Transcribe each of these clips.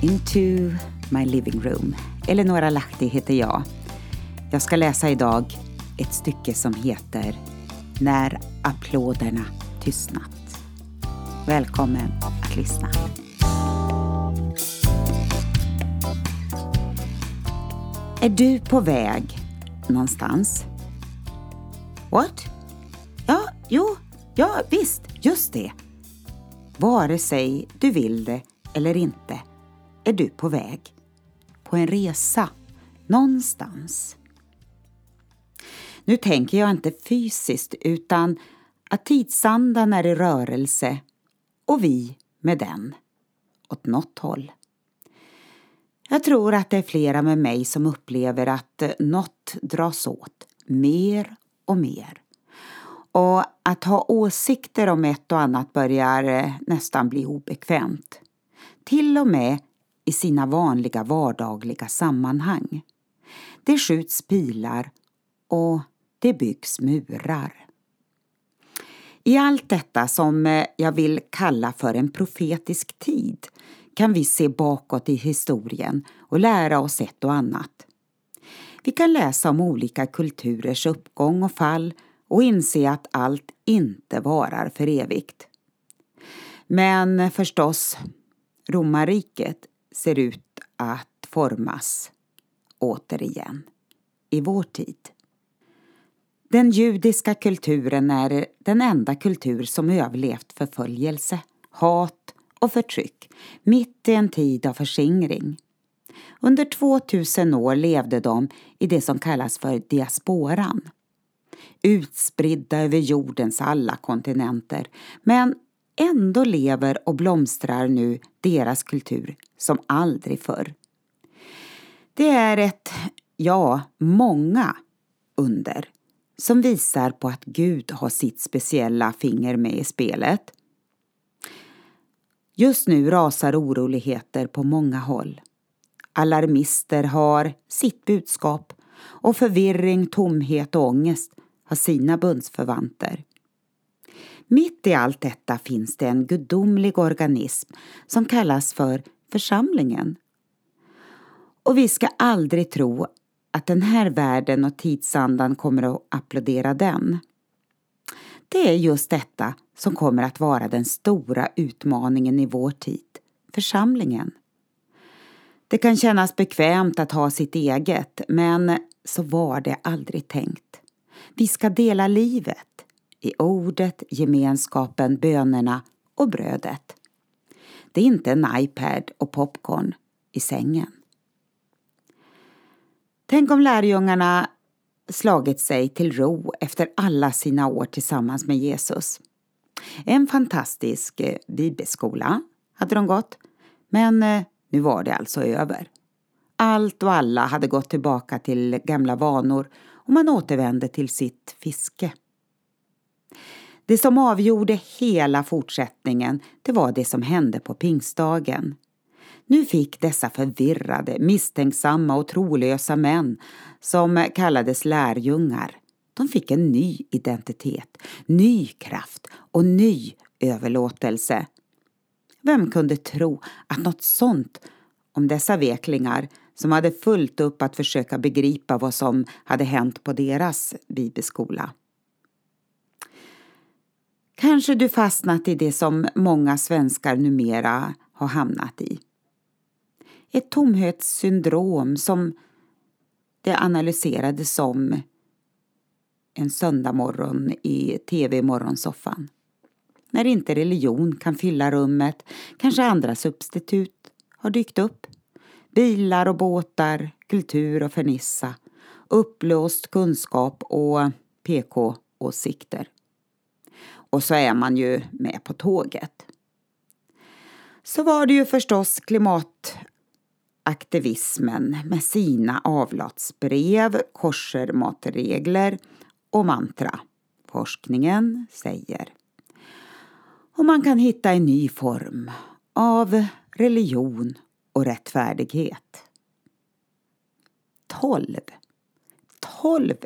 Into my living room. Eleonora Lahti heter jag. Jag ska läsa idag ett stycke som heter När applåderna tystnat. Välkommen att lyssna. Är du på väg någonstans? What? Ja, jo, ja visst, just det. Vare sig du vill det eller inte är du på väg. På en resa. Någonstans. Nu tänker jag inte fysiskt utan att tidsandan är i rörelse och vi med den. Åt något håll. Jag tror att det är flera med mig som upplever att eh, något dras åt mer och mer. Och att ha åsikter om ett och annat börjar eh, nästan bli obekvämt. Till och med i sina vanliga vardagliga sammanhang. Det skjuts pilar och det byggs murar. I allt detta som eh, jag vill kalla för en profetisk tid kan vi se bakåt i historien och lära oss ett och annat. Vi kan läsa om olika kulturers uppgång och fall och inse att allt inte varar för evigt. Men förstås, romarriket ser ut att formas återigen i vår tid. Den judiska kulturen är den enda kultur som överlevt förföljelse, hat och förtryck mitt i en tid av förskingring. Under 2000 år levde de i det som kallas för diasporan. Utspridda över jordens alla kontinenter men ändå lever och blomstrar nu deras kultur som aldrig förr. Det är ett, ja, många under som visar på att Gud har sitt speciella finger med i spelet. Just nu rasar oroligheter på många håll. Alarmister har sitt budskap och förvirring, tomhet och ångest har sina bundsförvanter. Mitt i allt detta finns det en gudomlig organism som kallas för församlingen. Och vi ska aldrig tro att den här världen och tidsandan kommer att applådera den. Det är just detta som kommer att vara den stora utmaningen i vår tid, församlingen. Det kan kännas bekvämt att ha sitt eget, men så var det aldrig tänkt. Vi ska dela livet i ordet, gemenskapen, bönerna och brödet. Det är inte en iPad och popcorn i sängen. Tänk om lärjungarna slagit sig till ro efter alla sina år tillsammans med Jesus. En fantastisk eh, bibelskola hade de gått, men eh, nu var det alltså över. Allt och alla hade gått tillbaka till gamla vanor och man återvände till sitt fiske. Det som avgjorde hela fortsättningen, det var det som hände på pingstdagen. Nu fick dessa förvirrade, misstänksamma och trolösa män, som kallades lärjungar, de fick en ny identitet, ny kraft och ny överlåtelse. Vem kunde tro att något sånt om dessa veklingar som hade fullt upp att försöka begripa vad som hade hänt på deras bibelskola. Kanske du fastnat i det som många svenskar numera har hamnat i. Ett tomhetssyndrom som det analyserades som en söndagmorgon i tv-morgonsoffan. När inte religion kan fylla rummet kanske andra substitut har dykt upp. Bilar och båtar, kultur och fernissa, upplåst kunskap och PK-åsikter. Och så är man ju med på tåget. Så var det ju förstås klimataktivismen med sina avlatsbrev, korsermatregler och mantra. Forskningen säger. Och man kan hitta en ny form av religion och rättfärdighet. Tolv, tolv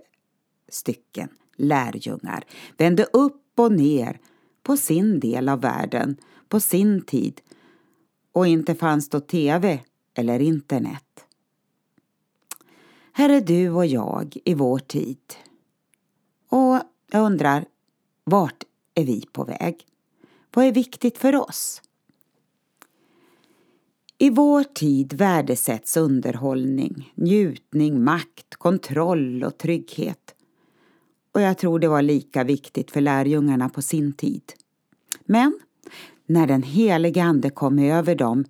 stycken lärjungar vände upp och ner på sin del av världen, på sin tid och inte fanns då tv eller internet. Här är du och jag i vår tid. Och jag undrar, vart är vi på väg? Vad är viktigt för oss? I vår tid värdesätts underhållning, njutning, makt, kontroll och trygghet. Och jag tror det var lika viktigt för lärjungarna på sin tid. Men när den helige Ande kom över dem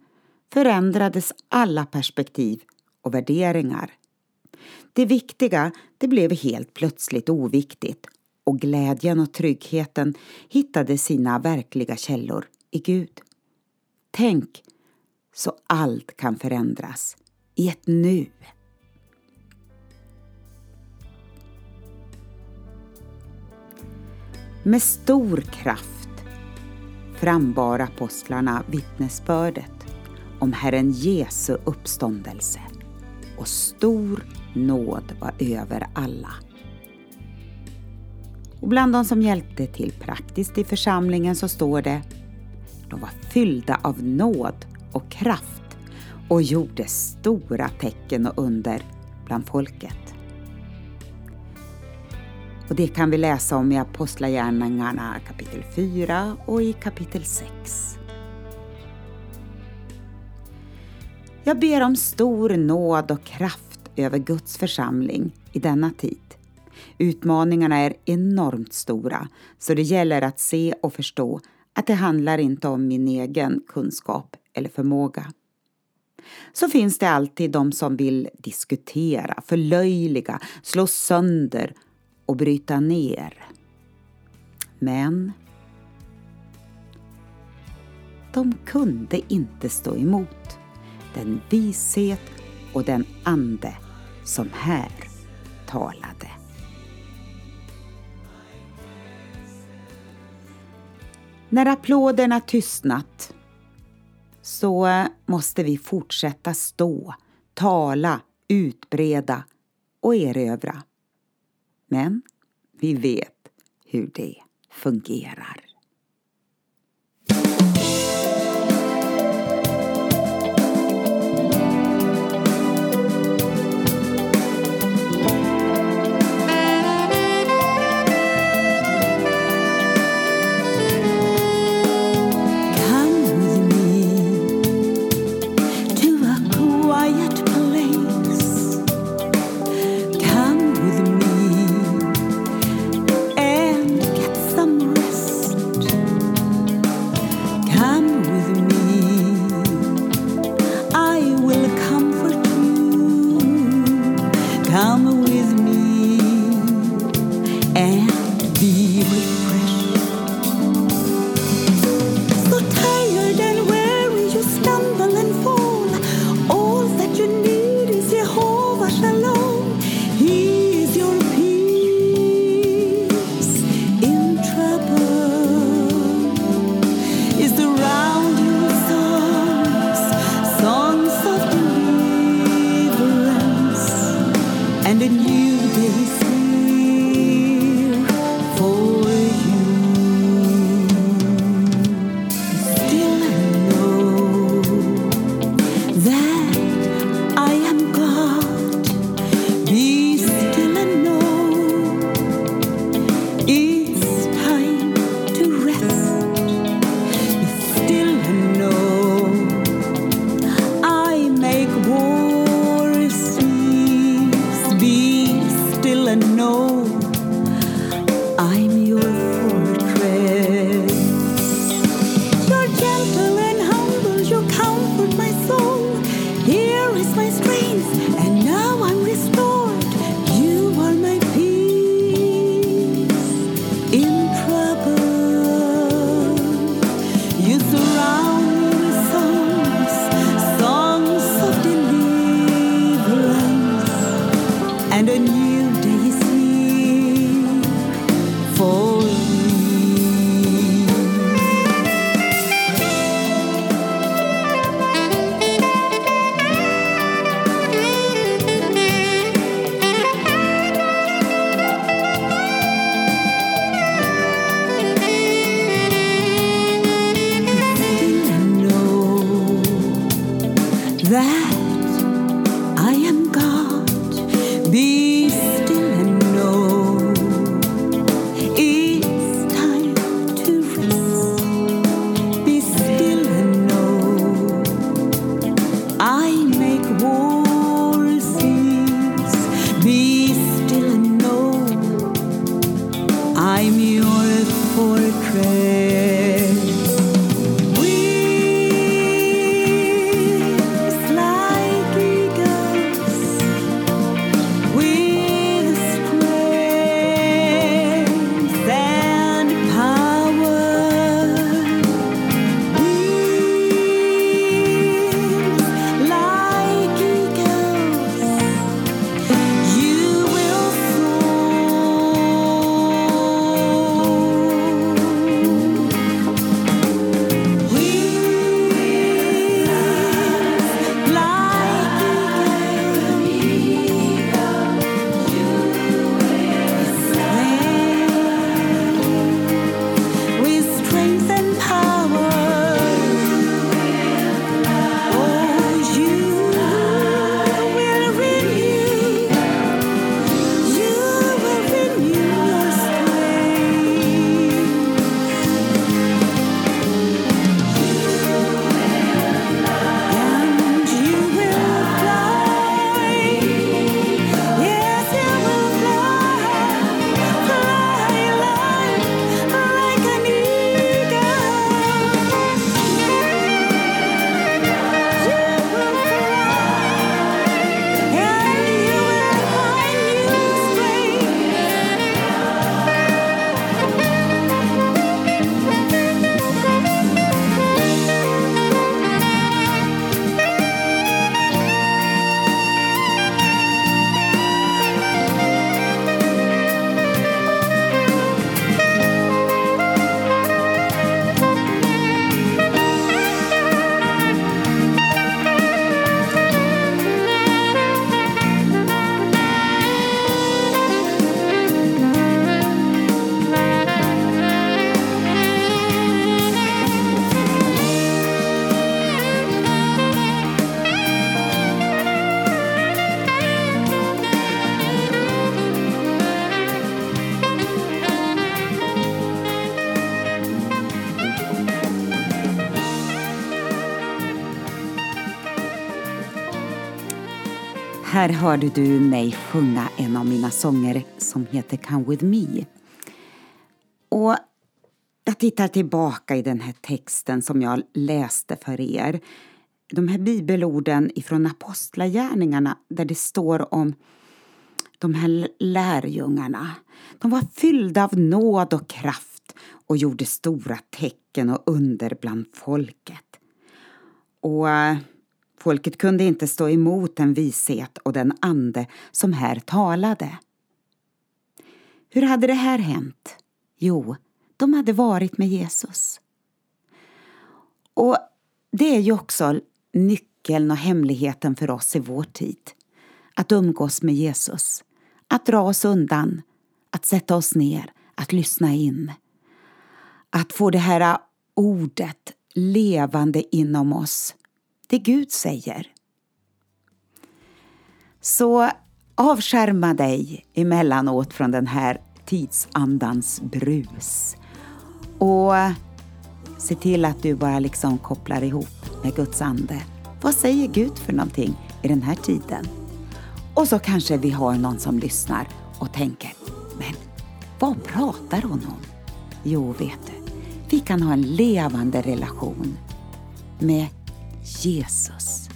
förändrades alla perspektiv och värderingar. Det viktiga, det blev helt plötsligt oviktigt och glädjen och tryggheten hittade sina verkliga källor i Gud. Tänk så allt kan förändras i ett nu. Med stor kraft frambar apostlarna vittnesbördet om Herren Jesu uppståndelse och stor nåd var över alla. Och bland de som hjälpte till praktiskt i församlingen så står det de var fyllda av nåd och kraft och gjorde stora tecken och under bland folket. Och det kan vi läsa om i Apostlagärningarna kapitel 4 och i kapitel 6. Jag ber om stor nåd och kraft över Guds församling i denna tid. Utmaningarna är enormt stora, så det gäller att se och förstå att det handlar inte om min egen kunskap eller förmåga. Så finns det alltid de som vill diskutera, förlöjliga, slå sönder och bryta ner. Men de kunde inte stå emot den vishet och den ande som här talade. När applåderna tystnat så måste vi fortsätta stå, tala, utbreda och erövra. Men vi vet hur det fungerar. surround that Här hörde du mig sjunga en av mina sånger som heter Come with me. Och jag tittar tillbaka i den här texten som jag läste för er. De här bibelorden ifrån Apostlagärningarna där det står om de här lärjungarna. De var fyllda av nåd och kraft och gjorde stora tecken och under bland folket. Och eh, folket kunde inte stå emot den vishet och den ande som här talade. Hur hade det här hänt? Jo, de hade varit med Jesus. Och det är ju också nyckeln och hemligheten för oss i vår tid. Att umgås med Jesus, att dra oss undan, att sätta oss ner, att lyssna in. Att få det här ordet levande inom oss, det Gud säger. Så avskärma dig emellanåt från den här tidsandans brus. Och se till att du bara liksom kopplar ihop med Guds ande. Vad säger Gud för någonting i den här tiden? Och så kanske vi har någon som lyssnar och tänker, men vad pratar hon om? Jo, vet du, vi kan ha en levande relation med Jesus.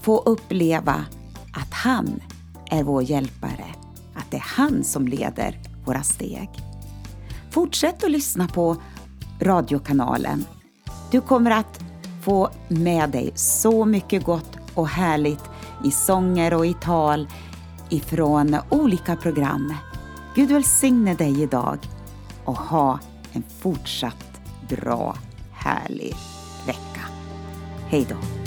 Få uppleva att han är vår hjälpare, att det är han som leder våra steg. Fortsätt att lyssna på radiokanalen. Du kommer att få med dig så mycket gott och härligt i sånger och i tal ifrån olika program. Gud välsigne dig idag och ha en fortsatt bra, härlig ヘイド。